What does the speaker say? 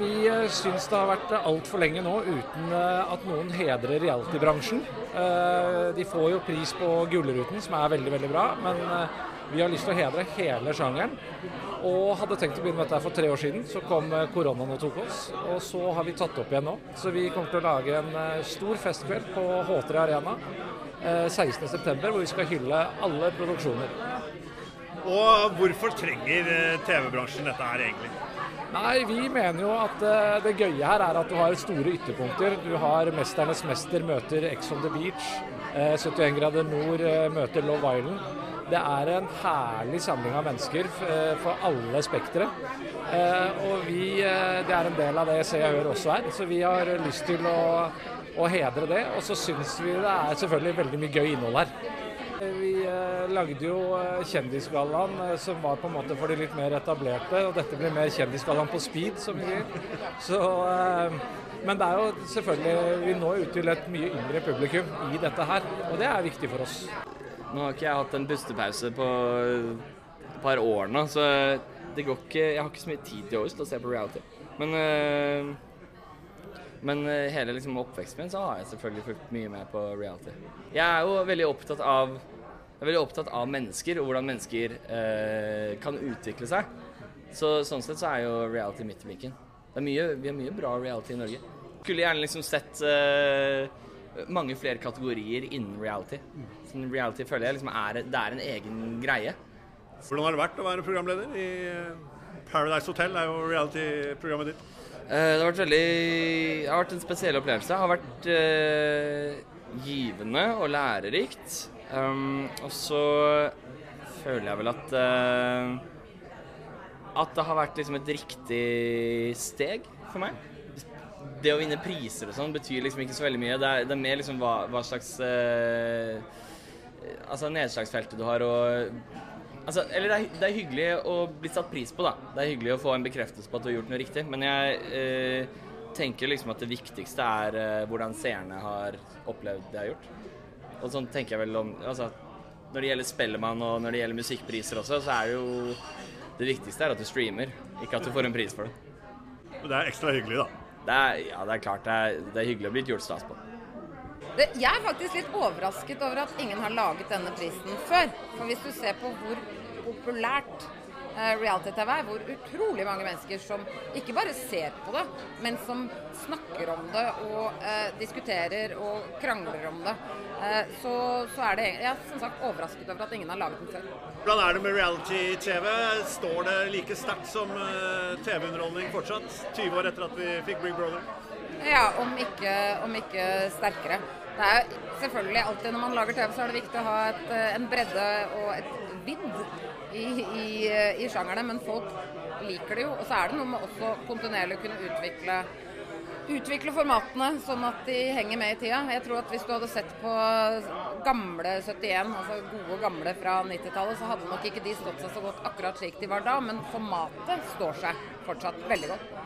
Vi eh, syns det har vært altfor lenge nå uten eh, at noen hedrer reality-bransjen. Eh, De får jo pris på Gullruten, som er veldig veldig bra, men eh, vi har lyst til å hedre hele sjangeren. Og hadde tenkt å begynne med dette for tre år siden, så kom eh, koronaen og tok oss. Og så har vi tatt opp igjen nå. Så vi kommer til å lage en eh, stor festkveld på H3 Arena eh, 16.9, hvor vi skal hylle alle produksjoner. Og hvorfor trenger eh, TV-bransjen dette her egentlig? Nei, vi mener jo at eh, det gøye her er at du har store ytterpunkter. Du har 'Mesternes mester' møter Ex on the Beach. eh, 71 grader nord eh, møter Love Island. Det er en herlig samling av mennesker eh, for alle spektere. Eh, Og vi, eh, det er en del av det Se og Hør også er, så vi har lyst til å, å hedre det. Og så syns vi det er selvfølgelig veldig mye gøy innhold her. Vi eh, lagde jo eh, Kjendisgallaen, eh, som var på en måte for de litt mer etablerte. Og dette blir mer Kjendisgallaen på speed, som vi sier. Så, eh, men det er jo selvfølgelig Vi når ut til et mye yngre publikum i dette her, og det er viktig for oss. Nå har ikke jeg hatt en pustepause på et par år nå, så det går ikke Jeg har ikke så mye tid til til å se på reality. Men øh, men øh, hele liksom, oppveksten min så har jeg selvfølgelig fulgt mye med på reality. Jeg er jo veldig opptatt av veldig opptatt av mennesker og hvordan mennesker eh, kan utvikle seg. Så sånn sett så er jo reality midt i blinken. Vi har mye bra reality i Norge. Skulle gjerne liksom sett eh, mange flere kategorier innen reality. Sånn reality føler jeg liksom er, det er en egen greie. Hvordan har det vært å være programleder i eh, Paradise Hotel? er jo reality-programmet ditt. Eh, Det har vært veldig Det har vært en spesiell opplevelse. Det har vært eh, givende og lærerikt. Um, og så føler jeg vel at eh, At det har vært liksom et riktig steg for meg. Det å vinne priser og sånn betyr liksom ikke så veldig mye. Det er, det er mer liksom hva, hva slags eh, Altså nedslagsfeltet du har og Altså, eller det er, det er hyggelig å bli satt pris på, da. Det er hyggelig å få en bekreftelse på at du har gjort noe riktig. Men jeg eh, tenker liksom at det viktigste er eh, hvordan seerne har opplevd det jeg har gjort. Og sånn tenker jeg vel om Altså, når det gjelder Spellemann og når det gjelder musikkpriser også, så er det jo Det viktigste er at du streamer, ikke at du får en pris for det. Men det er ekstra hyggelig, da. det er, ja, det er klart det er, det er hyggelig å bli gjort stas på. Det, jeg er faktisk litt overrasket over at ingen har laget denne prisen før. For hvis du ser på hvor populært uh, reality-TV er, hvor utrolig mange mennesker som ikke bare ser på det, men som snakker om det og uh, diskuterer og krangler om det, uh, så, så er det Jeg er som sagt overrasket over at ingen har laget den før. Hvordan er det med reality-TV? Står det like sterkt som TV-underholdning fortsatt? 20 år etter at vi fikk Big Brother? Ja, om ikke, om ikke sterkere. Det er selvfølgelig alltid når man lager TV, så er det viktig å ha et, eh, en bredde og et vidd i, i, eh, i sjangerne, men folk liker det jo. Og så er det noe med også kontinuerlig å kunne utvikle, utvikle formatene sånn at de henger med i tida. Jeg tror at hvis du hadde sett på gamle 71, altså gode gamle fra 90-tallet, så hadde nok ikke de stått seg så godt akkurat slik de var da, men formatet står seg fortsatt veldig godt.